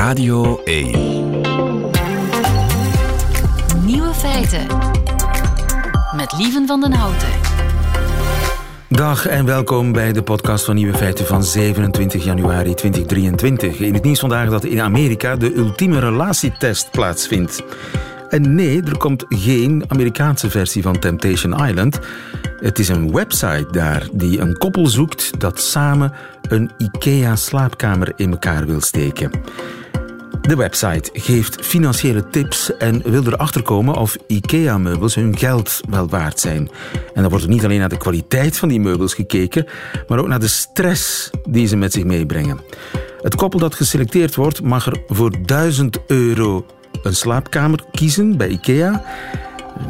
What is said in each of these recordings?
Radio 1. Nieuwe feiten. Met Lieven van den Houten. Dag en welkom bij de podcast van Nieuwe Feiten van 27 januari 2023. In het nieuws vandaag dat in Amerika de ultieme relatietest plaatsvindt. En nee, er komt geen Amerikaanse versie van Temptation Island. Het is een website daar die een koppel zoekt dat samen een IKEA-slaapkamer in elkaar wil steken. De website geeft financiële tips en wil erachter komen of IKEA-meubels hun geld wel waard zijn. En dan wordt er niet alleen naar de kwaliteit van die meubels gekeken, maar ook naar de stress die ze met zich meebrengen. Het koppel dat geselecteerd wordt mag er voor 1000 euro een slaapkamer kiezen bij IKEA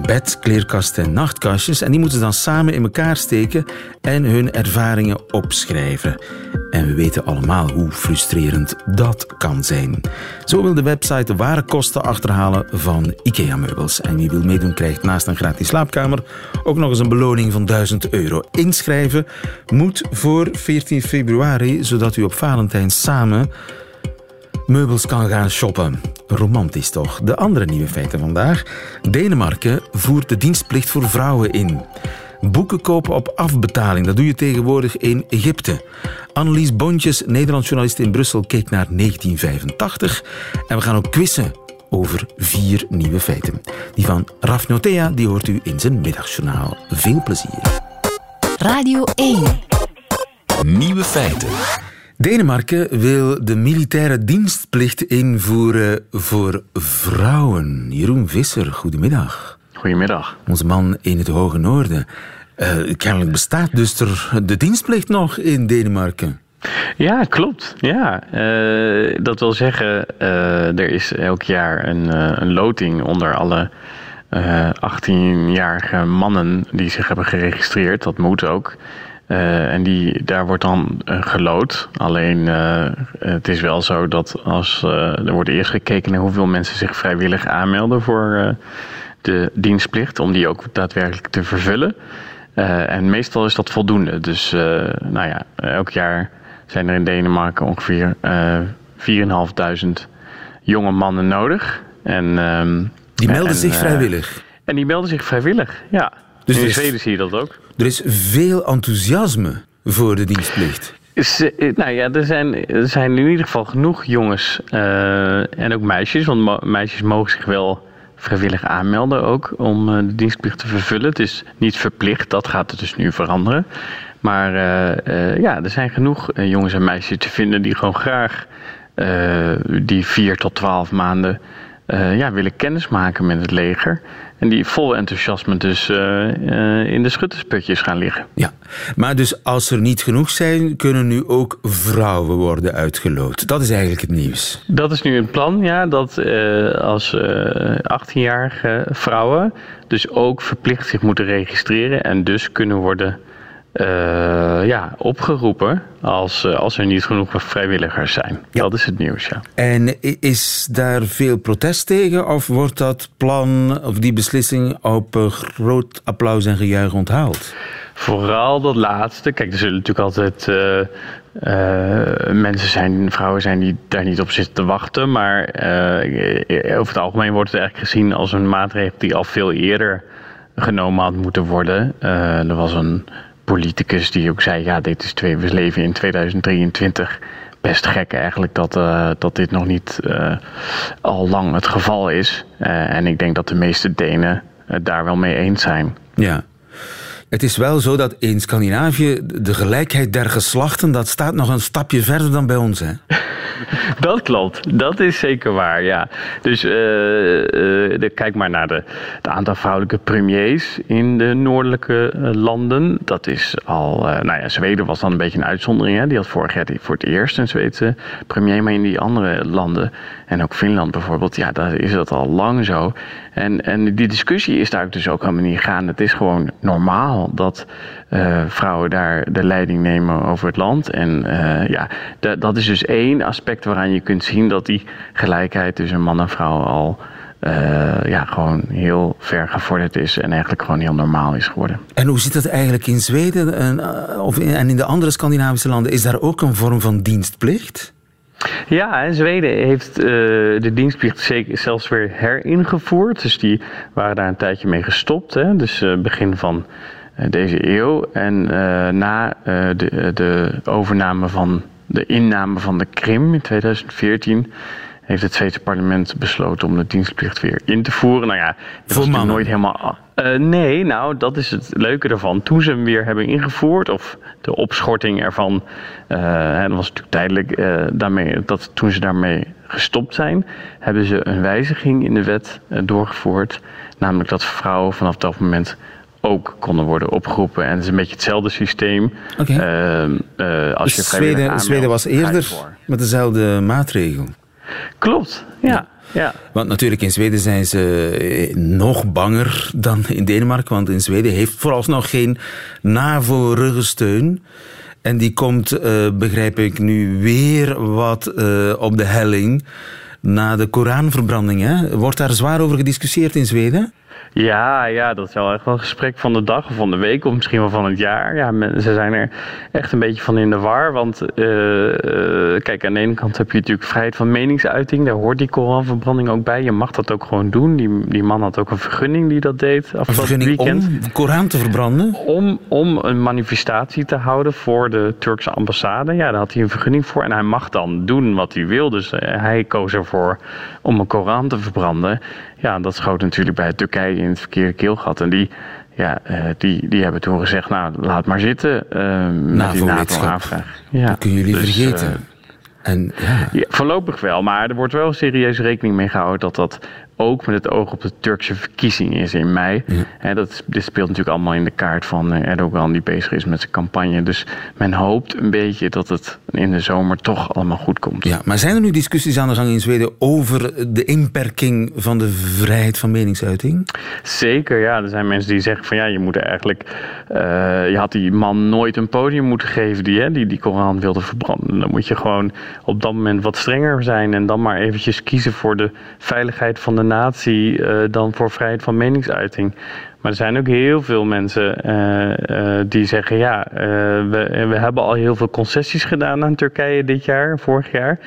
bed, kleerkast en nachtkastjes. En die moeten ze dan samen in elkaar steken en hun ervaringen opschrijven. En we weten allemaal hoe frustrerend dat kan zijn. Zo wil de website de ware kosten achterhalen van IKEA-meubels. En wie wil meedoen krijgt naast een gratis slaapkamer ook nog eens een beloning van 1000 euro. Inschrijven moet voor 14 februari, zodat u op Valentijn samen meubels kan gaan shoppen. Romantisch toch? De andere nieuwe feiten vandaag. Denemarken voert de dienstplicht voor vrouwen in. Boeken kopen op afbetaling, dat doe je tegenwoordig in Egypte. Annelies Bontjes, Nederlands journalist in Brussel, keek naar 1985. En we gaan ook quizzen over vier nieuwe feiten. Die van Raf Notea, die hoort u in zijn middagjournaal. Veel plezier. Radio 1. Nieuwe feiten. Denemarken wil de militaire dienstplicht invoeren voor vrouwen. Jeroen Visser, goedemiddag. Goedemiddag. Onze man in het Hoge Noorden. Uh, kennelijk bestaat dus er de dienstplicht nog in Denemarken. Ja, klopt. Ja, uh, dat wil zeggen, uh, er is elk jaar een, een loting onder alle 18-jarige mannen die zich hebben geregistreerd. Dat moet ook. Uh, en die, daar wordt dan uh, gelood. Alleen uh, het is wel zo dat als er wordt eerst gekeken naar hoeveel mensen zich vrijwillig aanmelden voor de dienstplicht, om die ook daadwerkelijk te vervullen. en meestal is dat voldoende. Dus nou ja, elk jaar zijn er in Denemarken ongeveer 4.500 jonge mannen nodig. En, ehm, die melden zich vrijwillig? En die melden zich vrijwillig, ja. Dus in Zweden zie je dat ook. Er is veel enthousiasme voor de dienstplicht. Eh, nou ja, er zijn, er zijn in ieder geval genoeg jongens uh, en ook meisjes. Want meisjes mogen zich wel vrijwillig aanmelden ook om uh, de dienstplicht te vervullen. Het is niet verplicht, dat gaat er dus nu veranderen. Maar ja, er zijn genoeg jongens en meisjes te vinden die gewoon graag die vier tot twaalf maanden ja, willen kennismaken met het leger. En die vol enthousiasme dus uh, uh, in de schuttersputjes gaan liggen. Ja, maar dus als er niet genoeg zijn, kunnen nu ook vrouwen worden uitgeloot. Dat is eigenlijk het nieuws. Dat is nu een plan, ja. Dat uh, als 18-jarige vrouwen dus ook verplicht zich moeten registreren en dus kunnen worden uh, ja, opgeroepen als, uh, als er niet genoeg vrijwilligers zijn. Ja. Dat is het nieuws, ja. En is daar veel protest tegen of wordt dat plan of die beslissing op groot applaus en gejuich onthaald? Vooral dat laatste. Kijk, er zullen natuurlijk altijd uh, mensen zijn, vrouwen zijn die daar niet op zitten te wachten. Maar over het algemeen wordt het eigenlijk gezien als een maatregel die al veel eerder genomen had moeten worden. er was een politicus die ook zei: ja, dit is twee, we leven in 2023. Best gek eigenlijk dat, uh, dat dit nog niet uh, al lang het geval is. Uh, en ik denk dat de meeste Denen het daar wel mee eens zijn. Ja. Het is wel zo dat in Scandinavië de gelijkheid der geslachten, dat staat nog een stapje verder dan bij ons, hè? dat klopt, dat is zeker waar, ja. Dus uh, uh, kijk maar naar het aantal vrouwelijke premiers in de noordelijke uh, landen. Dat is al, nou ja, Zweden was dan een beetje een uitzondering. Hè? Die had vorig jaar voor het eerst een Zweedse premier. Maar in die andere landen, en ook Finland bijvoorbeeld, ja, daar is dat al lang zo. En, en die discussie is daar dus ook helemaal niet gaan. Het is gewoon normaal dat vrouwen daar de leiding nemen over het land. En ja, dat is dus één aspect waaraan je kunt zien dat die gelijkheid tussen man en vrouw al uh, ja, gewoon heel ver gevorderd is en eigenlijk gewoon heel normaal is geworden. En hoe zit dat eigenlijk in Zweden en, of en in de andere Scandinavische landen? Is daar ook een vorm van dienstplicht? Ja, en Zweden heeft uh, de dienstplicht zelfs weer heringevoerd. Dus die waren daar een tijdje mee gestopt. Hè? Dus uh, begin van uh, deze eeuw. En na de, de overname van de inname van de Krim in 2014 heeft het Zweedse parlement besloten om de dienstplicht weer in te voeren. Nou ja, dat Voor mannen? nooit helemaal. Uh, nee, nou, dat is het leuke ervan. Toen ze hem weer hebben ingevoerd, of de opschorting ervan, uh, dat was natuurlijk tijdelijk, uh, daarmee, dat toen ze daarmee gestopt zijn, hebben ze een wijziging in de wet doorgevoerd. Namelijk dat vrouwen vanaf dat moment ook konden worden opgeroepen. En het is een beetje hetzelfde systeem. Okay. Als dus je Zweden, Zweden was eerder met dezelfde maatregel. Klopt, ja. ja. Ja. Want natuurlijk in Zweden zijn ze nog banger dan in Denemarken. Want in Zweden heeft vooralsnog geen NAVO-ruggensteun. En die komt, uh, begrijp ik, nu weer wat uh, op de helling na de Koranverbranding. Hè? Wordt daar zwaar over gediscussieerd in Zweden? Ja, ja, dat is wel echt wel een gesprek van de dag of van de week of misschien wel van het jaar. Ja, ze zijn er echt een beetje van in de war. Want uh, kijk, aan de ene kant heb je natuurlijk vrijheid van meningsuiting. Daar hoort die Koranverbranding ook bij. Je mag dat ook gewoon doen. Die, die man had ook een vergunning die dat deed een vergunning weekend. om de Koran te verbranden? Om, om een manifestatie te houden voor de Turkse ambassade. Ja, daar had hij een vergunning voor. En hij mag dan doen wat hij wil. Dus uh, hij koos ervoor om een Koran te verbranden. Ja, dat schoot natuurlijk bij Turkije in het verkeerde keelgat. En die, ja, uh, die, die hebben toen gezegd, nou, laat maar zitten uh, met die NATO-aanvraag. Ja, dat kunnen jullie dus, vergeten. Uh, en, ja. ja. voorlopig wel, maar er wordt wel serieus rekening mee gehouden dat dat ook met het oog op de Turkse verkiezing is in mei. Ja. He, dat, dit speelt natuurlijk allemaal in de kaart van Erdogan die bezig is met zijn campagne. Dus men hoopt een beetje dat het in de zomer toch allemaal goed komt. Ja, maar zijn er nu discussies aan de gang in Zweden over de inperking van de vrijheid van meningsuiting? Zeker, ja. Er zijn mensen die zeggen van ja, je moet eigenlijk... Uh, je had die man nooit een podium moeten geven die hè, die, die Koran wilde verbranden. Dan moet je gewoon op dat moment wat strenger zijn en dan maar eventjes kiezen voor de veiligheid van de natie uh, dan voor vrijheid van meningsuiting. Maar er zijn ook heel veel mensen uh, uh, die zeggen: ja, we, we hebben al heel veel concessies gedaan aan Turkije dit jaar, vorig jaar.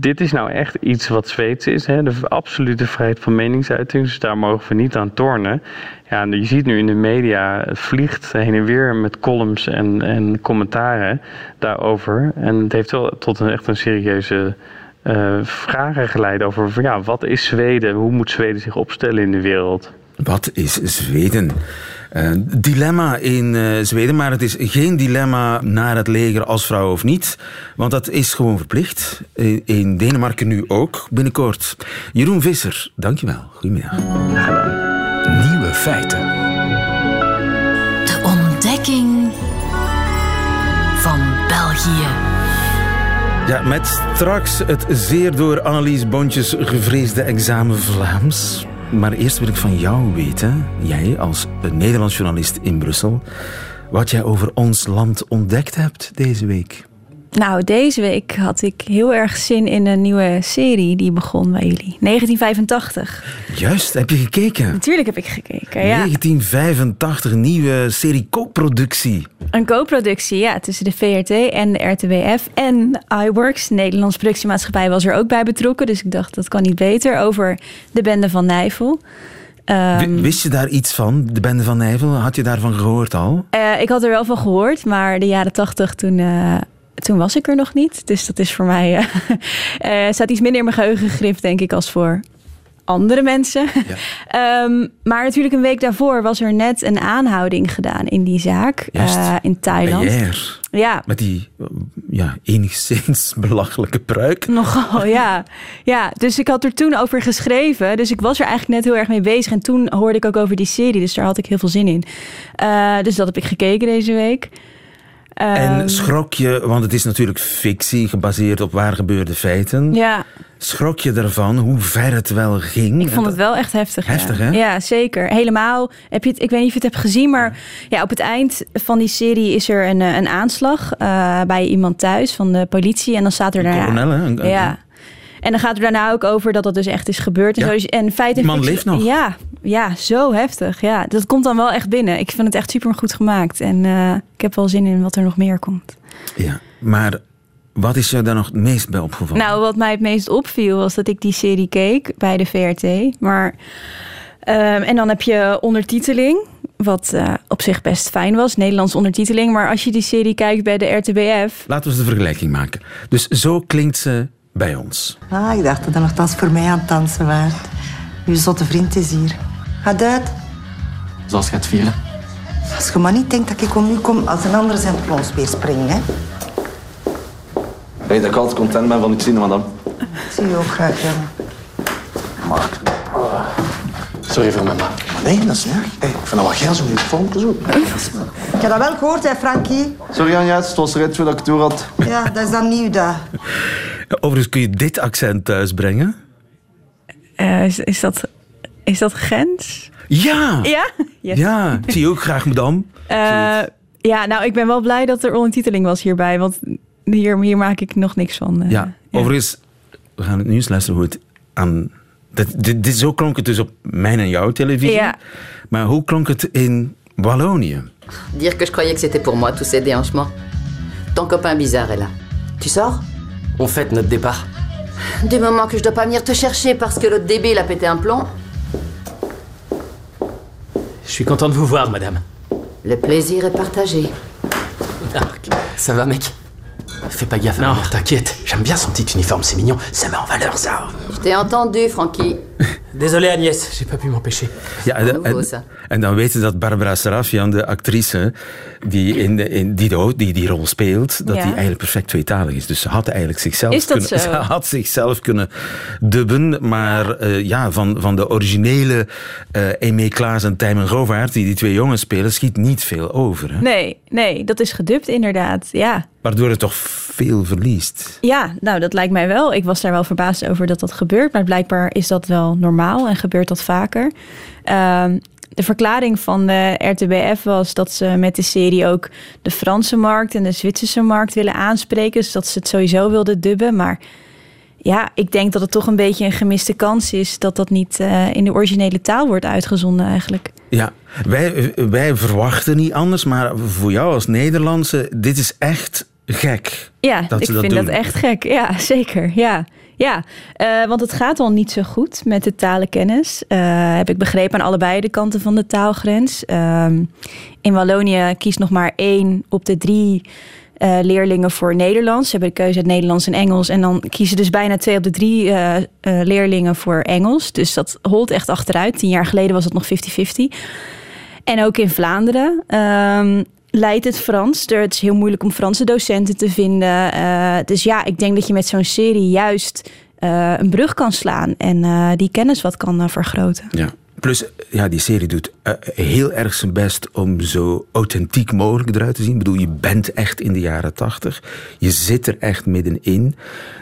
Dit is nou echt iets wat Zweeds is, hè? de absolute vrijheid van meningsuiting. Dus daar mogen we niet aan tornen. Ja, je ziet nu in de media, het vliegt heen en weer met columns en, en commentaren daarover. En het heeft wel tot een echt een serieuze uh, vragen geleid over ja, wat is Zweden? Hoe moet Zweden zich opstellen in de wereld? Wat is Zweden? Uh, dilemma in uh, Zweden, maar het is geen dilemma naar het leger als vrouw of niet, want dat is gewoon verplicht. In, in Denemarken nu ook, binnenkort. Jeroen Visser, dankjewel. Goedemiddag. Nieuwe feiten. Ja, met straks het zeer door Annelies Bontjes gevreesde examen Vlaams. Maar eerst wil ik van jou weten, jij als Nederlands journalist in Brussel, wat jij over ons land ontdekt hebt deze week. Nou, deze week had ik heel erg zin in een nieuwe serie die begon bij jullie. 1985. Juist, heb je gekeken? Natuurlijk heb ik gekeken, ja. 1985, nieuwe serie co-productie. Een co-productie, ja, tussen de VRT en de RTWF. En iWorks, Nederlands productiemaatschappij, was er ook bij betrokken. Dus ik dacht, dat kan niet beter, over de bende van Nijvel. Um, Wist je daar iets van, de bende van Nijvel? Had je daarvan gehoord al? Uh, ik had er wel van gehoord, maar de jaren tachtig toen... Uh, toen was ik er nog niet. Dus dat is voor mij. Uh, staat iets minder in mijn geheugen gegrift, denk ik, als voor andere mensen. Ja. um, maar natuurlijk een week daarvoor was er net een aanhouding gedaan in die zaak uh, in Thailand. Ja. Met die ja, enigszins belachelijke pruik. Nogal, ja. ja. Dus ik had er toen over geschreven. Dus ik was er eigenlijk net heel erg mee bezig. En toen hoorde ik ook over die serie. Dus daar had ik heel veel zin in. Uh, dus dat heb ik gekeken deze week. En schrok je, want het is natuurlijk fictie gebaseerd op waar gebeurde feiten. Ja. Schrok je ervan hoe ver het wel ging? Ik vond het wel echt heftig. Heftig, ja. hè? Ja, zeker. Helemaal. Heb je het, ik weet niet of je het hebt gezien, maar ja, op het eind van die serie is er een, een aanslag uh, bij iemand thuis van de politie. En dan staat er daarna. Coronel, hè? Een, ja. En dan gaat er daarna ook over dat dat dus echt is gebeurd. En, ja. zo. en feit Die man leeft nog. Ja, ja, zo heftig. Ja, dat komt dan wel echt binnen. Ik vind het echt super goed gemaakt. En uh, ik heb wel zin in wat er nog meer komt. Ja, maar Wat is je daar nog het meest bij opgevallen? Nou, wat mij het meest opviel was dat ik die serie keek bij de VRT. Maar, ehm, en dan heb je ondertiteling, wat eh, op zich best fijn was, Nederlands ondertiteling. Maar als je die serie kijkt bij de RTBF... Laten we eens de vergelijking maken. Dus zo klinkt ze bij ons. Ah, ik dacht dat je nogthans voor mij aan het dansen waart. Uw zotte vriend is hier. Ga uit. Zoals je het vieren. Als je maar niet denkt dat ik om u kom als een ander zijn plons weer springen, hè. Hey, dat ik altijd content ben van iets zien, madame. Ik zie je ook graag, jongen. Mark. Sorry voor mijn ma. Nee, dat is niet erg. Hey, ik vind dat wel geil, zo'n uniform zo. Ik heb dat wel gehoord, hè, Frankie. Sorry, Anja, het was eruit voordat ik het door had. Ja, dat is dan nieuw, dat. Overigens kun je dit accent thuisbrengen. eh, is, is, dat, is dat Gens? Ja! Ja? Yes. Ja, zie je ook graag, madame. Eh, ja, nou, ik ben wel blij dat er ondertiteling was hierbij. Want hier, hier maak ik nog niks van. eh. Ja, overigens, we gaan het nu eens luisteren hoe het aan... Dit, dit, dit- zo klonk het dus op mijn en jouw televisie. Ja. Maar hoe klonk het in Wallonië? Dire que je croyais que c'était pour moi, tous ces déhanchements. Ton copain bizarre est là. Tu sors On fête notre départ. Du moment que je dois pas venir te chercher parce que l'autre débile a pété un plomb, Je suis content de vous voir, madame. le plaisir est partagé. Marc, ça va, mec? Fais pas gaffe. Non, t'inquiète. J'aime bien son petit uniforme, c'est mignon. Ça met en valeur, ça. Je t'ai entendu, Francky. Désolé, Agnès, j'ai pas pu m'empêcher. Ja, en, en, dan weten dat Barbara Sarafian, de actrice die, in de, in, die, de- die die rol speelt, dat Ja. die eigenlijk perfect tweetalig is. Dus ze had eigenlijk zichzelf Is dat kunnen, zo? ze had zichzelf kunnen dubben. Maar eh, ja, van, van de originele eh Aimé Klaas en Tijmen Govaert, die die twee jongens spelen, schiet niet veel over. Hè? Nee, nee, dat is gedubt inderdaad. Ja. Waardoor het toch veel verliest. Ja, nou dat lijkt mij wel. Ik was daar wel verbaasd over dat dat gebeurt. Maar blijkbaar is dat wel normaal en gebeurt dat vaker. Ehm, de verklaring van de RTBF was dat ze met de serie ook de Franse markt en de Zwitserse markt willen aanspreken. Dus dat ze het sowieso wilden dubben. Maar ja, ik denk dat het toch een beetje een gemiste kans is dat dat niet eh, in de originele taal wordt uitgezonden eigenlijk. Ja, wij, wij verwachten niet anders, maar voor jou als Nederlandse, dit is echt gek. Ja, dat ik ze dat vind doen. dat echt gek. Ja, zeker. Ja, ja. Eh, want het gaat al niet zo goed met de talenkennis. Eh, heb ik begrepen aan allebei de kanten van de taalgrens. Ehm, in Wallonië kiest nog maar één op de drie eh, leerlingen voor Nederlands. Ze hebben de keuze uit Nederlands en Engels. En dan kiezen dus bijna twee op de drie leerlingen voor Engels. Dus dat holt echt achteruit. Tien jaar geleden was het nog 50-50. En ook in Vlaanderen ehm, leidt het Frans. Het is heel moeilijk om Franse docenten te vinden. Eh, dus ja, ik denk dat je met zo'n serie juist eh, een brug kan slaan en eh, die kennis wat kan vergroten. Ja. Plus, ja, die serie doet heel erg zijn best om zo authentiek mogelijk eruit te zien. Ik bedoel, je bent echt in de jaren tachtig. Je zit er echt middenin.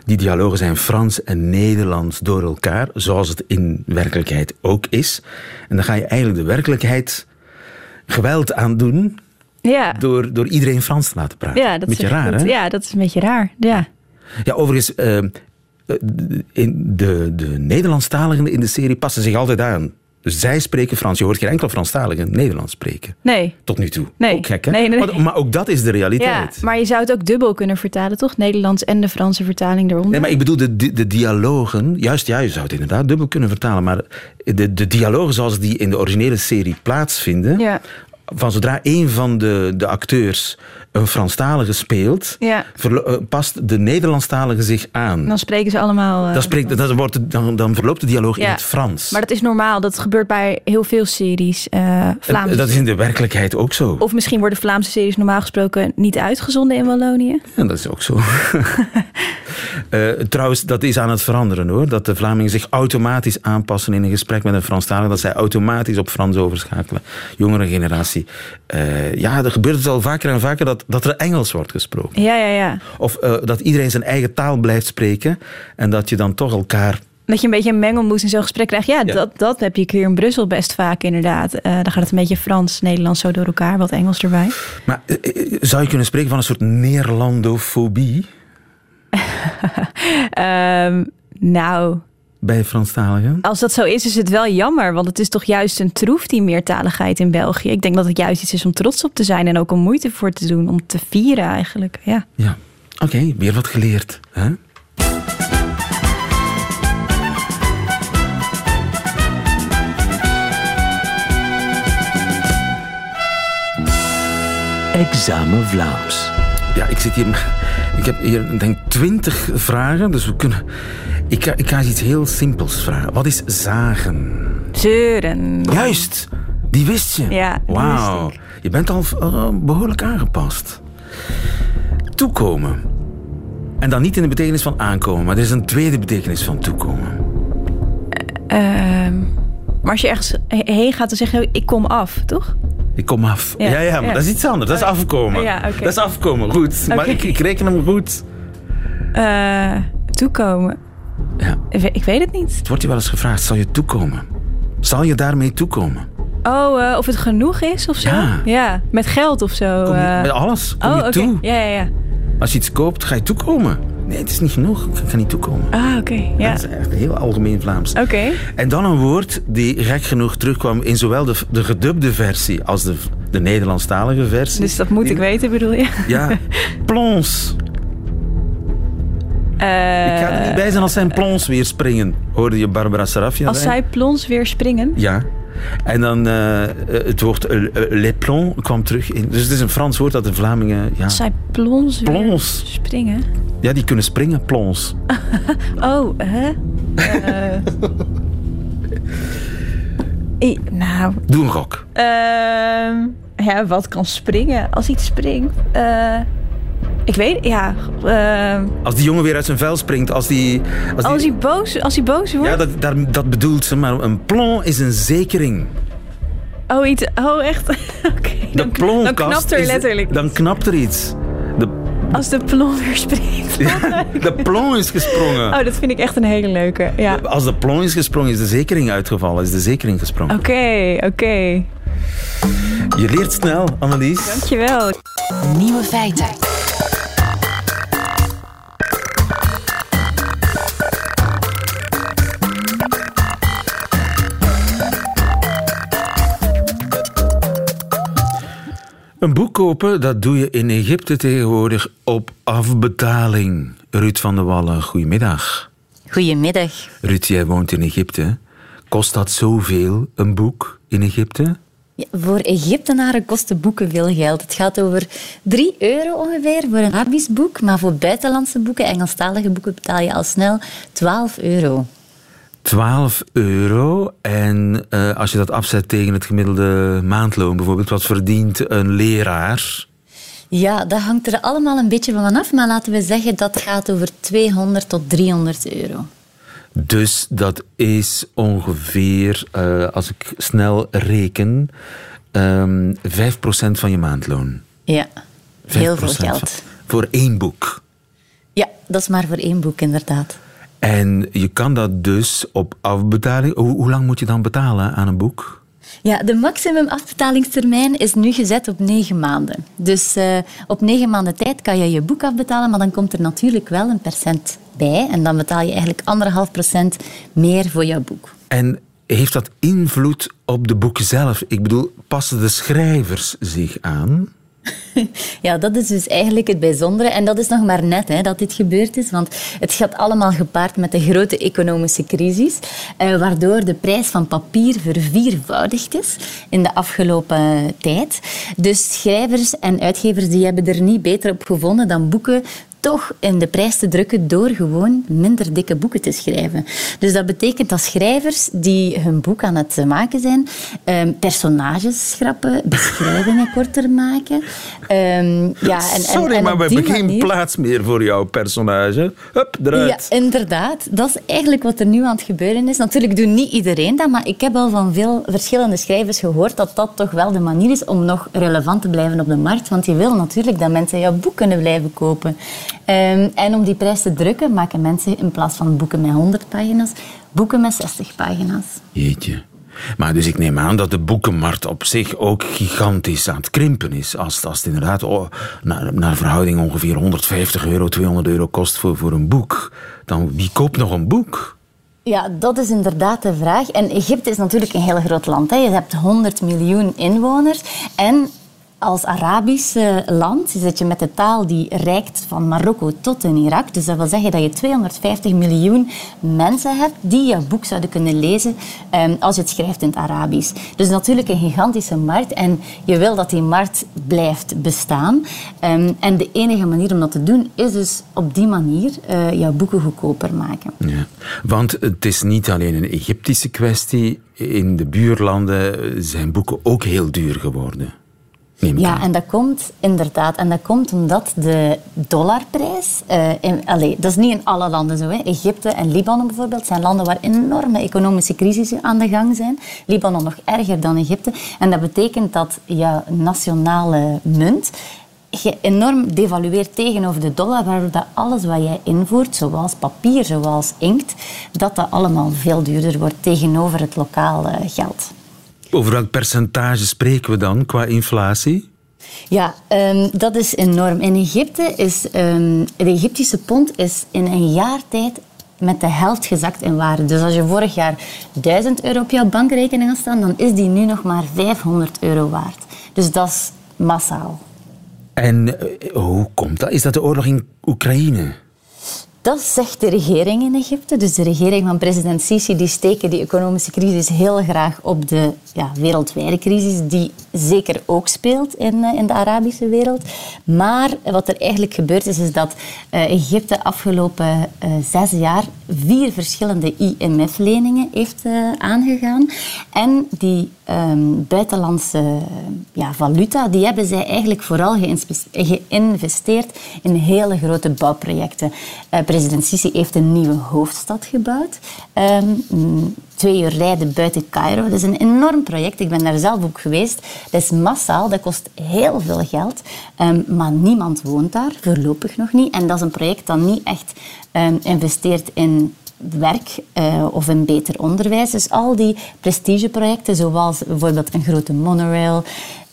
Die dialogen zijn Frans en Nederlands door elkaar, zoals het in werkelijkheid ook is. En dan ga je eigenlijk de werkelijkheid geweld aan doen Ja, door, door iedereen Frans te laten praten. ja dat is Beetje echt raar, hè? Ja, dat is een beetje raar. Ja. Ja, overigens, eh, in de, de Nederlandstaligen in de serie passen zich altijd aan. Dus zij spreken Frans. Je hoort geen enkel Franstaligen Nederlands spreken. Nee. Tot nu toe. Nee. Ook gek, hè? Nee, nee, nee. Maar, maar ook dat is de Ja, realiteit. maar je zou het ook dubbel kunnen vertalen, toch? Nederlands en de Franse vertaling eronder. Nee, maar ik bedoel, de, de, de dialogen... Juist, ja, je zou het inderdaad dubbel kunnen vertalen. Maar de, de dialogen zoals die in de originele serie plaatsvinden... Ja. Van zodra een van de, de acteurs een Franstalige speelt... Ja. eh, past de Nederlandstalige zich aan. Dan spreken ze allemaal. eh, Dan, spreekt, dan, wordt dan, dan verloopt de dialoog in het Frans. Maar dat is normaal. Dat gebeurt bij heel veel series. eh Vlaams. En Dat is in de werkelijkheid ook zo. Of misschien worden Vlaamse series normaal gesproken niet uitgezonden in Wallonië. Ja, dat is ook zo. Eh, trouwens, dat is aan het veranderen hoor. Dat de Vlamingen zich automatisch aanpassen in een gesprek met een Franstalige. Dat zij automatisch op Frans overschakelen. Jongere generatie. Eh, ja, er gebeurt het al vaker en vaker dat, dat er Engels wordt gesproken. Ja, ja, ja. Of eh, dat iedereen zijn eigen taal blijft spreken. En dat je dan toch elkaar... Dat je een beetje een mengelmoes in zo'n gesprek krijgt. Ja, Ja. Dat, dat heb je hier in Brussel best vaak inderdaad. Dan gaat het een beetje Frans, Nederlands zo door elkaar. Wat Engels erbij. Maar zou je kunnen spreken van een soort Neerlandofobie Ehm, nou, bij Franstaligen? als dat zo is, is het wel jammer. Want het is toch juist een troef, die meertaligheid in België. Ik denk dat het juist iets is om trots op te zijn. En ook om moeite voor te doen. Om te vieren eigenlijk. Ja. Ja. Oké, weer wat geleerd. Hè? Examen Vlaams. Ja, ik zit hier. Ik heb hier, denk twintig vragen, dus we kunnen. Ik ga, ik ga iets heel simpels vragen. Wat is zagen? Zeuren. Juist, die wist je. Ja, Wauw. Je bent al eh, behoorlijk aangepast. Toekomen. En dan niet in de betekenis van aankomen, maar er is een tweede betekenis van toekomen. Ehm, maar als je ergens he- heen gaat, dan zeg je ik kom af, toch? Ik kom af. Ja, Ja, ja, maar ja. dat is iets anders. Dat is afkomen. Ja, oké. Dat is afkomen, goed. Maar ik, ik reken hem goed. Eh, toekomen. Ja. Ik weet, het niet. Het wordt je wel eens gevraagd, zal je toekomen? Zal je daarmee toekomen? Oh, eh, of het genoeg is of zo? Ja. met geld of zo. Je, eh. met alles kom oh, je oké. toe. Ja, ja, ja. Als je iets koopt, ga je toekomen. Nee, het is niet genoeg. Ik ga niet toekomen. Ah, oké. Ja. Dat is echt heel algemeen Vlaams. Oké. En dan een woord die gek genoeg terugkwam in zowel de, de gedubde versie als de, de Nederlandstalige versie. Dus dat moet Die- ik weten, bedoel je? Ja, plons. Eh, Ik ga er niet bij zijn als zijn plons weer springen. Hoorde je Barbara Sarafia Als zij plons weer springen. Ja. En dan eh, eh, het woord eh, eh, les plons kwam terug in. Dus het is een Frans woord dat de Vlamingen... Ja, Als zij plons weer Plons. springen. Ja die kunnen springen, plons. Oh, hè? Eh. I- nou, Doe een gok. ehm, ja, wat kan springen? Als iets springt. eh, ik weet, ja. ehm, Als die jongen weer uit zijn vel springt, als die... Als die als hij boos, als hij boos wordt. ja, dat, dat bedoelt ze, maar een plon is een zekering. Oh, iets. Oh, echt? Oké. Dan, dan knapt er is- letterlijk. Dan knapt er iets. Als de plon weer springt. ja, de plon is gesprongen. Oh, dat vind ik echt een hele leuke. Ja. Als de plon is gesprongen, is de zekering uitgevallen. Is de zekering gesprongen. Oké, oké. Je leert snel, Annelies. Dankjewel. Nieuwe feiten. Een boek kopen, dat doe je in Egypte tegenwoordig op afbetaling. Ruud van der Wallen, goedemiddag. Goedemiddag. Ruud, jij woont in Egypte. Kost dat zoveel, een boek in Egypte? Ja, voor Egyptenaren kosten boeken veel geld. Het gaat over 3 euro ongeveer voor een Arabisch boek. Maar voor buitenlandse boeken, Engelstalige boeken, betaal je al snel 12 euro. 12 euro. En eh, als je dat afzet tegen het gemiddelde maandloon bijvoorbeeld, wat verdient een leraar? Ja, dat hangt er allemaal een beetje van af. Maar laten we zeggen dat gaat over 200 tot 300 euro. Dus dat is ongeveer, eh, als ik snel reken, ehm 5% van je maandloon. Ja, 5% heel veel van- geld. voor één boek. Ja, dat is maar voor één boek inderdaad. En je kan dat dus op afbetaling. Hoe, hoe lang moet je dan betalen aan een boek? Ja, de maximum afbetalingstermijn is nu gezet op negen maanden. Dus eh, op negen maanden tijd kan je je boek afbetalen, maar dan komt er natuurlijk wel een percent bij. En dan betaal je eigenlijk anderhalf procent meer voor jouw boek. En heeft dat invloed op de boeken zelf? Ik bedoel, passen de schrijvers zich aan? Ja, dat is dus eigenlijk het bijzondere. En dat is nog maar net hè, dat dit gebeurd is. Want het gaat allemaal gepaard met de grote economische crisis. eh, waardoor de prijs van papier verviervoudigd is in de afgelopen tijd. Dus schrijvers en uitgevers die hebben er niet beter op gevonden dan boeken toch in de prijs te drukken door gewoon minder dikke boeken te schrijven. Dus dat betekent dat schrijvers die hun boek aan het maken zijn, ehm, personages schrappen, beschrijvingen korter maken. Ehm, ja, en, Sorry, en maar we hebben geen plaats meer voor jouw personage. Hup, eruit. ja, inderdaad. Dat is eigenlijk wat er nu aan het gebeuren is. Natuurlijk doet niet iedereen dat, maar ik heb al van veel verschillende schrijvers gehoord dat dat toch wel de manier is om nog relevant te blijven op de markt. Want je wil natuurlijk dat mensen jouw boek kunnen blijven kopen. Ehm, en om die prijs te drukken, maken mensen in plaats van boeken met 100 pagina's, boeken met 60 pagina's. Jeetje. Maar dus ik neem aan dat de boekenmarkt op zich ook gigantisch aan het krimpen is. Als, als het inderdaad oh, naar, naar verhouding ongeveer 150 euro, 200 euro kost voor, voor een boek. Dan wie koopt nog een boek? Ja, dat is inderdaad de vraag. En Egypte is natuurlijk een heel groot land. Hè. Je hebt 100 miljoen inwoners. En als Arabisch eh, land zit je met de taal die reikt van Marokko tot in Irak. Dus dat wil zeggen dat je 250 miljoen mensen hebt die jouw boek zouden kunnen lezen ehm, als je het schrijft in het Arabisch. Dus natuurlijk een gigantische markt en je wil dat die markt blijft bestaan. Ehm, en de enige manier om dat te doen is dus op die manier uh, jouw boeken goedkoper maken. Ja. Want het is niet alleen een Egyptische kwestie. In de buurlanden zijn boeken ook heel duur geworden. Ja, en dat komt inderdaad. En dat komt omdat de dollarprijs... Uh, in, dat is niet in alle landen zo. Hè. Egypte en Libanon bijvoorbeeld zijn landen waar enorme economische crisissen aan de gang zijn. Libanon nog erger dan Egypte. En dat betekent dat je nationale munt je enorm devalueert tegenover de dollar, waardoor dat alles wat jij invoert, zoals papier, zoals inkt, dat dat allemaal veel duurder wordt tegenover het lokale geld. Over welk percentage spreken we dan qua inflatie? Ja, um, dat is enorm. In Egypte is um, de Egyptische pond is in een jaar tijd met de helft gezakt in waarde. Dus als je vorig jaar 1000 euro op jouw bankrekening had staan, dan is die nu nog maar 500 euro waard. Dus dat is massaal. En uh, hoe komt dat? Is dat de oorlog in Oekraïne? Dat zegt de regering in Egypte. Dus de regering van president Sisi die steken die economische crisis heel graag op de ja, wereldwijde crisis, die zeker ook speelt in, eh, in de Arabische wereld. Maar wat er eigenlijk gebeurd is, is dat uh, Egypte afgelopen uh, zes jaar vier verschillende IMF-leningen heeft aangegaan. En die um, buitenlandse ja, valuta, die hebben zij eigenlijk vooral geïnvesteerd in hele grote bouwprojecten president Sisi heeft een nieuwe hoofdstad gebouwd. Um, twee uur rijden buiten Cairo. Dat is een enorm project. Ik ben daar zelf ook geweest. Dat is massaal, dat kost heel veel geld. Um, maar niemand woont daar, voorlopig nog niet. En dat is een project dat niet echt um, investeert in werk uh, of een beter onderwijs. Dus al die prestigeprojecten, zoals bijvoorbeeld een grote monorail,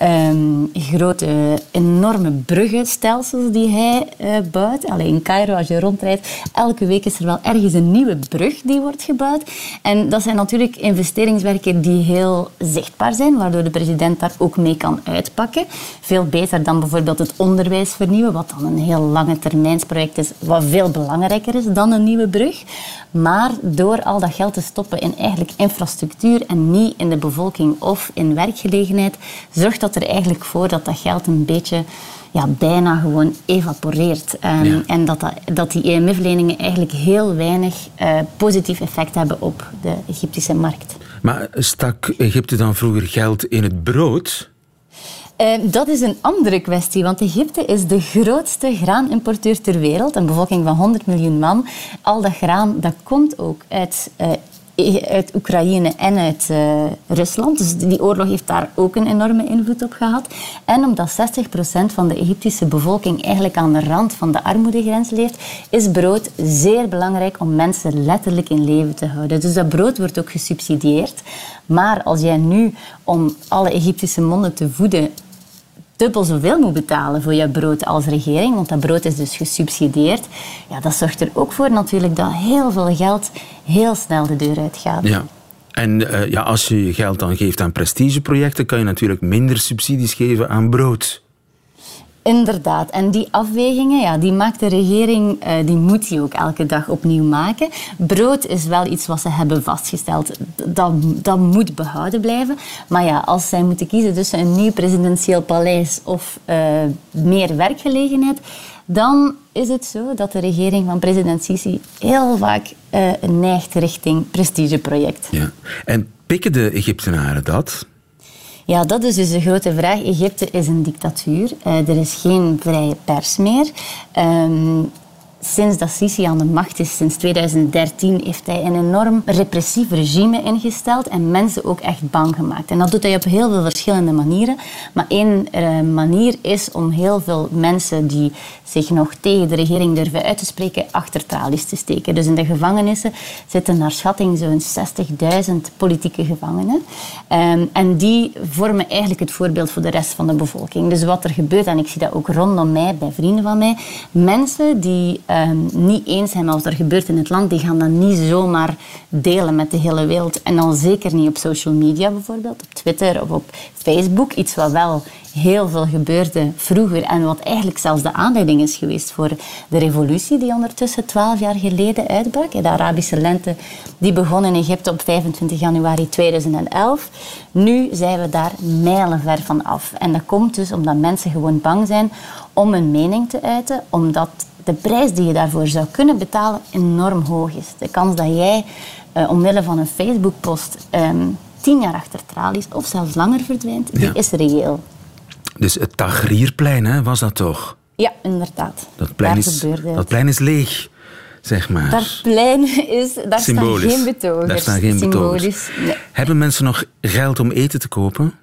um, grote, enorme bruggenstelsels die hij uh, bouwt. Alleen in Cairo, als je rondrijdt, elke week is er wel ergens een nieuwe brug die wordt gebouwd. En dat zijn natuurlijk investeringswerken die heel zichtbaar zijn, waardoor de president daar ook mee kan uitpakken. Veel beter dan bijvoorbeeld het onderwijs vernieuwen, wat dan een heel lange termijnsproject is, wat veel belangrijker is dan een nieuwe brug. Maar door al dat geld te stoppen in eigenlijk infrastructuur en niet in de bevolking of in werkgelegenheid, zorgt dat er eigenlijk voor dat dat geld een beetje ja, bijna gewoon evaporeert. Um, En dat, dat, dat die EMF-leningen eigenlijk heel weinig uh, positief effect hebben op de Egyptische markt. Maar stak Egypte dan vroeger geld in het brood? Uh, dat is een andere kwestie, want Egypte is de grootste graanimporteur ter wereld. Een bevolking van 100 miljoen man. Al dat graan dat komt ook uit uh, uit Oekraïne en uit uh, Rusland. Dus die oorlog heeft daar ook een enorme invloed op gehad. En omdat 60% van de Egyptische bevolking eigenlijk aan de rand van de armoedegrens leeft, is brood zeer belangrijk om mensen letterlijk in leven te houden. Dus dat brood wordt ook gesubsidieerd. Maar als jij nu om alle Egyptische monden te voeden dubbel zoveel moet betalen voor je brood als regering, want dat brood is dus gesubsidieerd, ja, dat zorgt er ook voor natuurlijk dat heel veel geld heel snel de deur uitgaat. Ja. En uh, ja, als je je geld dan geeft aan prestigeprojecten, kan je natuurlijk minder subsidies geven aan brood. Inderdaad. En die afwegingen, ja, die maakt de regering, uh, die moet die ook elke dag opnieuw maken. Brood is wel iets wat ze hebben vastgesteld. Dat, moet behouden blijven. Maar ja, als zij moeten kiezen tussen een nieuw presidentieel paleis of uh, meer werkgelegenheid, dan is het zo dat de regering van president Sisi heel vaak uh, neigt richting prestigeproject. Ja. En pikken de Egyptenaren dat? Ja, dat is dus de grote vraag. Egypte is een dictatuur. Uh, er is geen vrije pers meer. Um, sinds dat Sisi aan de macht is, sinds 2013, heeft hij een enorm repressief regime ingesteld en mensen ook echt bang gemaakt. En dat doet hij op heel veel verschillende manieren. Maar één uh, manier is om heel veel mensen die zich nog tegen de regering durven uit te spreken, achter tralies te steken. Dus in de gevangenissen zitten naar schatting zo'n 60.000 politieke gevangenen. Um, en die vormen eigenlijk het voorbeeld voor de rest van de bevolking. Dus wat er gebeurt, en ik zie dat ook rondom mij, bij vrienden van mij, mensen die ehm, niet eens zijn met wat er gebeurt in het land, die gaan dat niet zomaar delen met de hele wereld. En dan zeker niet op social media bijvoorbeeld, op Twitter of op Facebook. Iets wat wel heel veel gebeurde vroeger en wat eigenlijk zelfs de aanleiding is geweest voor de revolutie die ondertussen twaalf jaar geleden uitbrak. De Arabische lente die begon in Egypte op 25 januari 2011. Nu zijn we daar mijlenver van af. En dat komt dus omdat mensen gewoon bang zijn om hun mening te uiten, omdat de prijs die je daarvoor zou kunnen betalen enorm hoog is. De kans dat jij uh, omwille van een Facebook-post um, tien jaar achter tralies of zelfs langer verdwijnt, die is reëel. Dus het Tagrierplein hè, was dat toch? Ja, inderdaad. Dat plein, is, dat plein is leeg, zeg maar. Dat plein is... Daar staan geen betogers. Daar staan geen betogers. Nee. Hebben mensen nog geld om eten te kopen?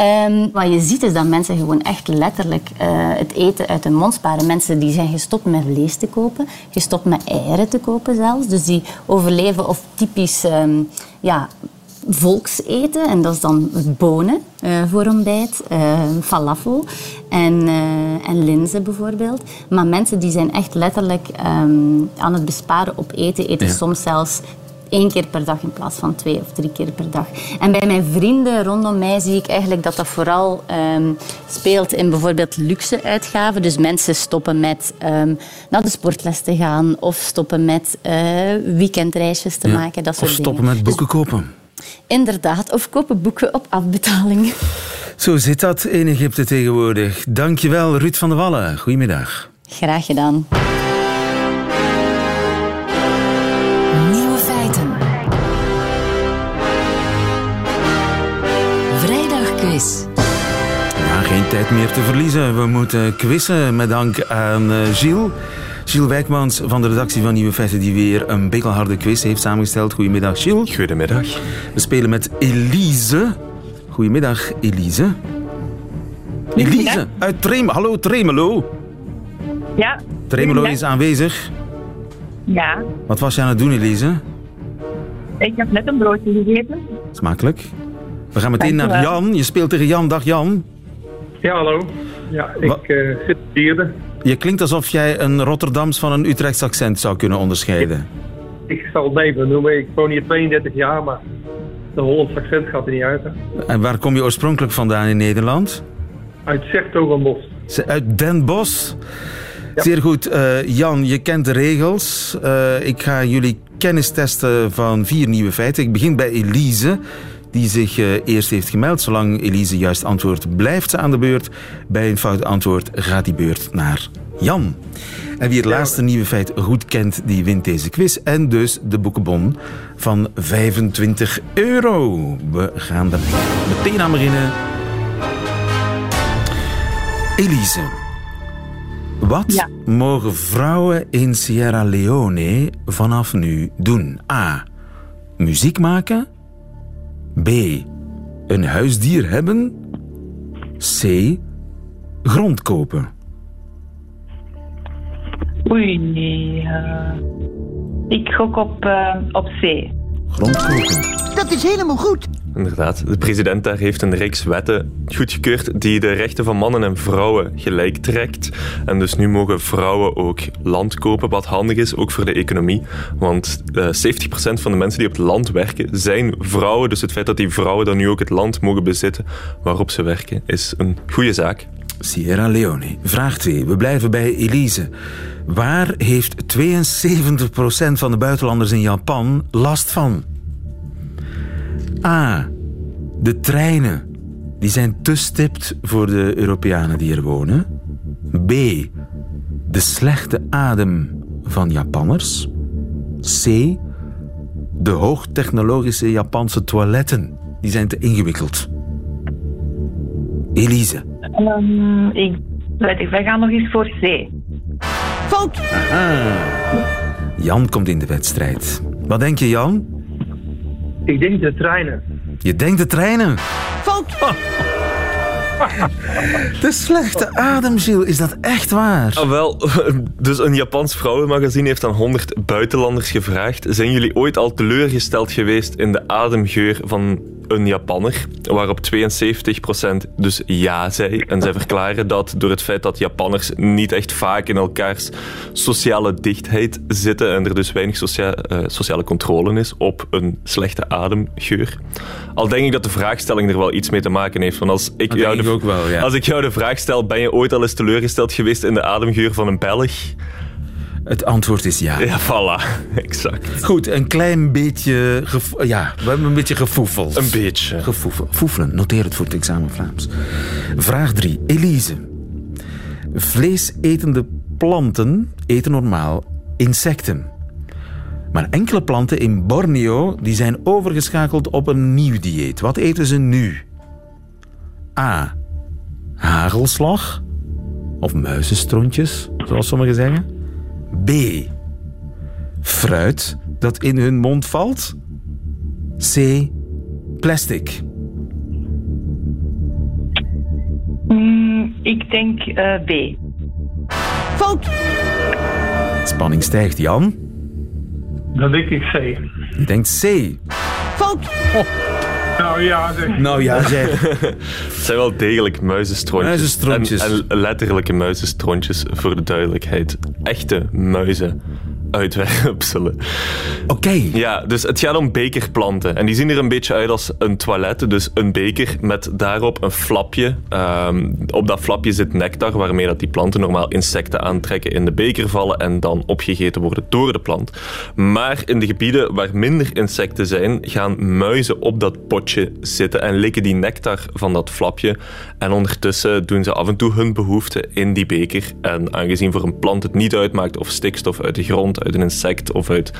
Um, wat je ziet is dat mensen gewoon echt letterlijk uh, het eten uit hun mond sparen. Mensen die zijn gestopt met vlees te kopen, gestopt met eieren te kopen zelfs. Dus die overleven of typisch um, ja, volkseten. En dat is dan bonen uh, voor ontbijt, uh, falafel en, en linzen bijvoorbeeld. Maar mensen die zijn echt letterlijk um, aan het besparen op eten. Eten ja. soms zelfs één keer per dag in plaats van twee of drie keer per dag. En bij mijn vrienden rondom mij zie ik eigenlijk dat dat vooral um, speelt in bijvoorbeeld luxe uitgaven. Dus mensen stoppen met um, naar de sportles te gaan of stoppen met uh, weekendreisjes te ja. maken. Dat soort of stoppen dingen. met boeken dus, kopen. Inderdaad, of kopen boeken op afbetaling. Zo zit dat in Egypte tegenwoordig. Dankjewel, Ruud van der Wallen. Goedemiddag. Graag gedaan. Tijd meer te verliezen. We moeten quizzen met dank aan uh, Gilles. Gilles Wijkmans van de redactie van Nieuwe Feiten, die weer een bikkelharde quiz heeft samengesteld. Goedemiddag, Gilles. Goedemiddag. We spelen met Elise. Goedemiddag, Elise. Elise uit Tremelo. Hallo, Tremelo. Ja. Tremelo is aanwezig. Ja. Wat was je aan het doen, Elise? Ik heb net een broodje gegeten. Smakelijk. We gaan meteen naar Jan. Je speelt tegen Jan. Dag Jan. Ja, hallo. Ja, ik uh, zit vierde. Je klinkt alsof jij een Rotterdams van een Utrechts accent zou kunnen onderscheiden. Ik zal het leven noemen. Ik woon hier 32 jaar, maar de Hollands accent gaat er niet uit. Hè. En waar kom je oorspronkelijk vandaan in Nederland? Uit Zertogenbos. Uit Den Bosch? Ja. Zeer goed. Uh, Jan, je kent de regels. Uh, ik ga jullie kennis testen van vier nieuwe feiten. Ik begin bij Elise die zich uh, eerst heeft gemeld. Zolang Elise juist antwoordt, blijft ze aan de beurt. Bij een fout antwoord gaat die beurt naar Jan. En wie het laatste nieuwe feit goed kent, die wint deze quiz. En dus de boekenbon van 25 euro. We gaan er meteen aan beginnen. Elise, wat ja. mogen vrouwen in Sierra Leone vanaf nu doen? A. Muziek maken. B. Een huisdier hebben. C. Grond kopen. Oei, uh, ik gok op, uh, op C. Grond kopen. Dat is helemaal goed. Inderdaad, de president daar heeft een reeks wetten goedgekeurd die de rechten van mannen en vrouwen gelijk trekt. En dus nu mogen vrouwen ook land kopen, wat handig is, ook voor de economie. Want uh, 70% van de mensen die op het land werken zijn vrouwen. Dus het feit dat die vrouwen dan nu ook het land mogen bezitten waarop ze werken, is een goede zaak. Sierra Leone. Vraag 2. We blijven bij Elise. Waar heeft 72% van de buitenlanders in Japan last van? A. De treinen. Die zijn te stipt voor de Europeanen die er wonen. B. De slechte adem van Japanners. C. De hoogtechnologische Japanse toiletten. Die zijn te ingewikkeld. Elise. Um, ik weet ik, wij gaan nog eens voor C. Fout! Aha. Jan komt in de wedstrijd. Wat denk je, Jan? Ik denk de treinen. Je denkt de treinen? Fout! De slechte adem, Gilles. Is dat echt waar? Ah, wel, dus een Japans vrouwenmagazine heeft aan 100 buitenlanders gevraagd. Zijn jullie ooit al teleurgesteld geweest in de ademgeur van een Japanner, waarop 72% dus ja zei. En zij verklaren dat door het feit dat Japanners niet echt vaak in elkaars sociale dichtheid zitten en er dus weinig socia uh, sociale controle is op een slechte ademgeur. Al denk ik dat de vraagstelling er wel iets mee te maken heeft. Want als ik, jou de, ook wel, ja. als ik jou de vraag stel, ben je ooit al eens teleurgesteld geweest in de ademgeur van een Belg? Het antwoord is ja. Ja, voilà. Exact. Goed, een klein beetje... Ja, we hebben een beetje gefoefeld. Een beetje. Gefoefeld. Foefelen, noteer het voor het examen Vlaams. Vraag 3. Elise. Vleesetende planten eten normaal insecten. Maar enkele planten in Borneo die zijn overgeschakeld op een nieuw dieet. Wat eten ze nu? A. Hagelslag. Of muizenstrontjes, zoals sommigen zeggen. B. Fruit dat in hun mond valt. C. Plastic. Mm, ik denk uh, B. Fout! Spanning stijgt, Jan. Dan denk ik C. Je denkt C. Fout! Oh. Nou ja, zeg. Nou ja, zeg. Het zijn wel degelijk muizenstrontjes. Muizenstrontjes. En, en letterlijke muizenstrontjes, voor de duidelijkheid. Echte muizen uitwerpselen. Oké. Ja, dus het gaat om bekerplanten. En die zien er een beetje uit als een toilet. Dus een beker met daarop een flapje. Um, op dat flapje zit nectar, waarmee dat die planten normaal insecten aantrekken, in de beker vallen en dan opgegeten worden door de plant. Maar in de gebieden waar minder insecten zijn, gaan muizen op dat potje zitten en likken die nectar van dat flapje. En ondertussen doen ze af en toe hun behoefte in die beker. En aangezien voor een plant het niet uitmaakt of stikstof uit de grond, uit een insect of uit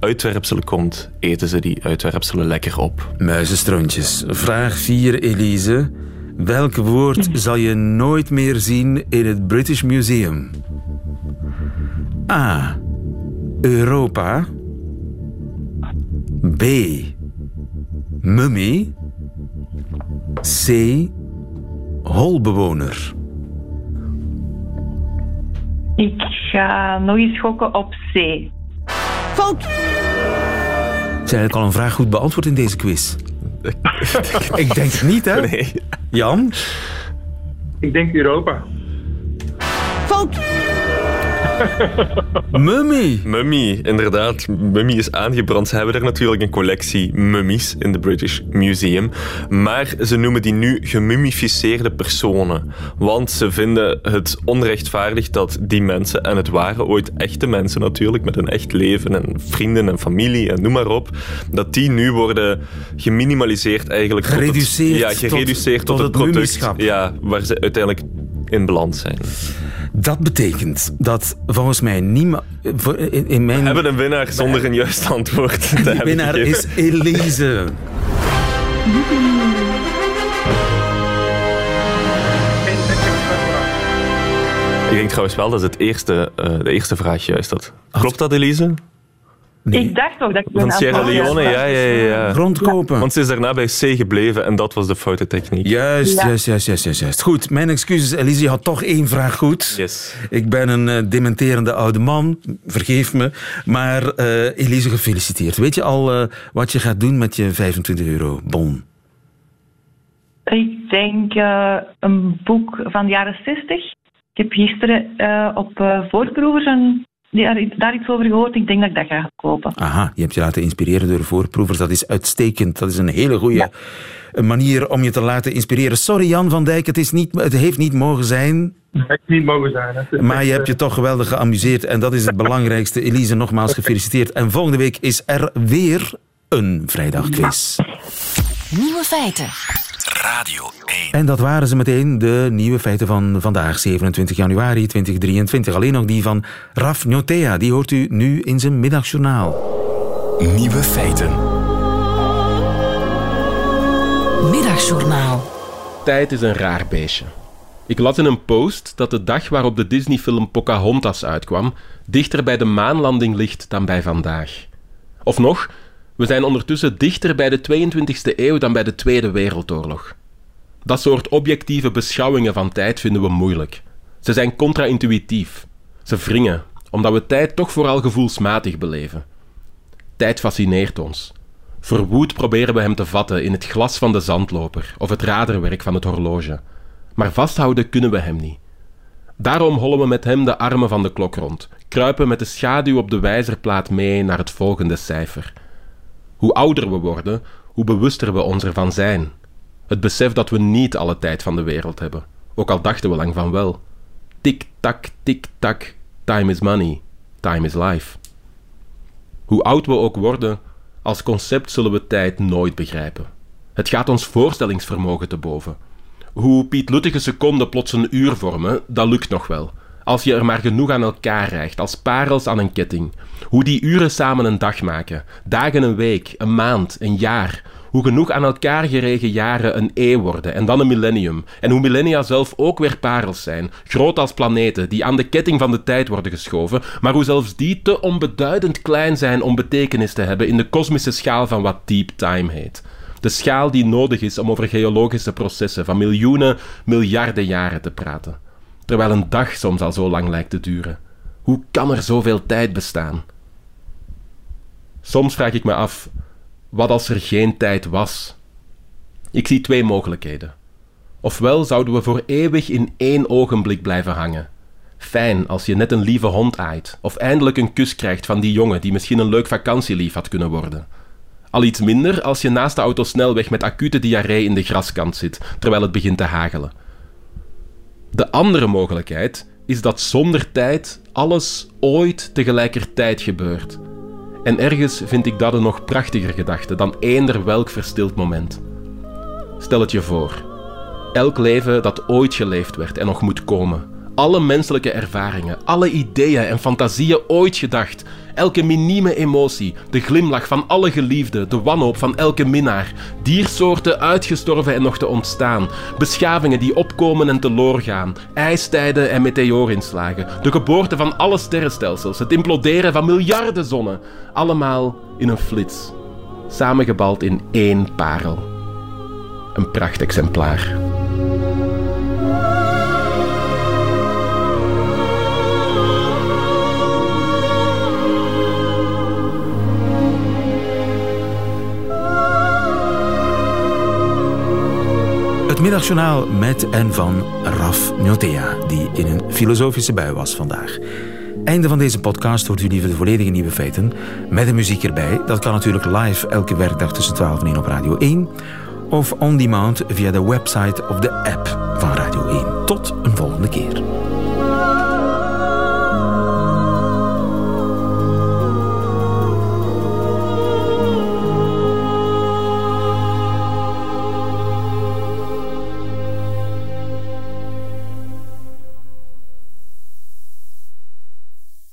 uitwerpselen komt, eten ze die uitwerpselen lekker op. Muizenstrontjes. Vraag 4, Elise. Welk woord zal je nooit meer zien in het British Museum? A. Europa. B. Mummy. C. Holbewoner. Ik ga nog eens gokken op C. Fout! Is eigenlijk al een vraag goed beantwoord in deze quiz? ik denk het niet, hè? Nee. Jan? Ik denk Europa. Mummy. Mummy, inderdaad. Mummy is aangebrand. Ze hebben er natuurlijk een collectie mummies in de British Museum. Maar ze noemen die nu gemummificeerde personen. Want ze vinden het onrechtvaardig dat die mensen, en het waren ooit echte mensen natuurlijk, met een echt leven en vrienden en familie en noem maar op, dat die nu worden geminimaliseerd eigenlijk. Gereduceerd. Tot het, ja, gereduceerd tot, tot, het, het product. Ja, waar ze uiteindelijk in beland zijn. Dat betekent dat volgens mij niemand... In, in mijn... We hebben een winnaar zonder een juist antwoord te De winnaar is Elise. Ik denk trouwens wel dat het eerste, uh, de eerste vraag juist had. Klopt dat, Elise? Nee. Ik dacht toch dat ik Van Sierra Leone, ja, ja, ja. Grondkopen. Want ze is daarna bij C gebleven en dat was de foute techniek. Juist, ja. juist, juist, juist, juist. Goed, mijn excuses, Elise. Je had toch één vraag goed. Yes. Ik ben een uh, dementerende oude man, vergeef me. Maar uh, Elise, gefeliciteerd. Weet je al uh, wat je gaat doen met je 25 euro bon? Ik denk een boek van de jaren 60. Ik heb gisteren op voorproevers een daar, daar iets over gehoord. Ik denk dat ik dat ga kopen. Aha, je hebt je laten inspireren door voorproevers. Dat is uitstekend. Dat is een hele goede ja. manier om je te laten inspireren. Sorry Jan van Dijk, het, is niet, het heeft niet mogen zijn. Het heeft niet mogen zijn. Maar je hebt je toch geweldig geamuseerd en dat is het belangrijkste. Elise, nogmaals gefeliciteerd. En volgende week is er weer een vrijdagquiz. Nieuwe feiten. Radio 1. En dat waren ze meteen, de nieuwe feiten van vandaag, 27 januari 2023. Alleen nog die van Raf Njotea, die hoort u nu in zijn middagjournaal. Nieuwe feiten. Middagjournaal. Tijd is een raar beestje. Ik las in een post dat de dag waarop de Disney-film Pocahontas uitkwam dichter bij de maanlanding ligt dan bij vandaag. Of nog, we zijn ondertussen dichter bij de 22e eeuw dan bij de Tweede Wereldoorlog. Dat soort objectieve beschouwingen van tijd vinden we moeilijk. Ze zijn contra-intuïtief. Ze wringen, omdat we tijd toch vooral gevoelsmatig beleven. Tijd fascineert ons. Verwoed proberen we hem te vatten in het glas van de zandloper of het raderwerk van het horloge. Maar vasthouden kunnen we hem niet. Daarom hollen we met hem de armen van de klok rond, kruipen met de schaduw op de wijzerplaat mee naar het volgende cijfer. Hoe ouder we worden, hoe bewuster we ons ervan zijn. Het besef dat we niet alle tijd van de wereld hebben, ook al dachten we lang van wel. Tik-tak, tik-tak, time is money, time is life. Hoe oud we ook worden, als concept zullen we tijd nooit begrijpen. Het gaat ons voorstellingsvermogen te boven. Hoe Piet Luttige seconden plots een uur vormen, dat lukt nog wel. Als je er maar genoeg aan elkaar rijgt, als parels aan een ketting. Hoe die uren samen een dag maken, dagen een week, een maand, een jaar. Hoe genoeg aan elkaar geregen jaren een eeuw worden en dan een millennium. En hoe millennia zelf ook weer parels zijn, groot als planeten, die aan de ketting van de tijd worden geschoven, maar hoe zelfs die te onbeduidend klein zijn om betekenis te hebben in de kosmische schaal van wat deep time heet. De schaal die nodig is om over geologische processen van miljoenen, miljarden jaren te praten. Terwijl een dag soms al zo lang lijkt te duren. Hoe kan er zoveel tijd bestaan? Soms vraag ik me af, wat als er geen tijd was? Ik zie twee mogelijkheden. Ofwel zouden we voor eeuwig in één ogenblik blijven hangen. Fijn als je net een lieve hond aait, of eindelijk een kus krijgt van die jongen die misschien een leuk vakantielief had kunnen worden. Al iets minder als je naast de autosnelweg met acute diarree in de graskant zit, terwijl het begint te hagelen. De andere mogelijkheid is dat zonder tijd alles ooit tegelijkertijd gebeurt. En ergens vind ik dat een nog prachtiger gedachte dan eender welk verstild moment. Stel het je voor. Elk leven dat ooit geleefd werd en nog moet komen. Alle menselijke ervaringen, alle ideeën en fantasieën ooit gedacht, elke minieme emotie, de glimlach van alle geliefden, de wanhoop van elke minnaar, diersoorten uitgestorven en nog te ontstaan, beschavingen die opkomen en teloor gaan, ijstijden en meteoorinslagen, de geboorte van alle sterrenstelsels, het imploderen van miljarden zonnen, allemaal in een flits, samengebald in één parel. Een prachtexemplaar. Het middagjournaal met en van Raf Njotea, die in een filosofische bui was vandaag. Einde van deze podcast hoort u liever de volledige nieuwe feiten met de muziek erbij. Dat kan natuurlijk live elke werkdag tussen 12 en 1 op Radio 1 of on demand via de website of de app van Radio 1. Tot een volgende keer.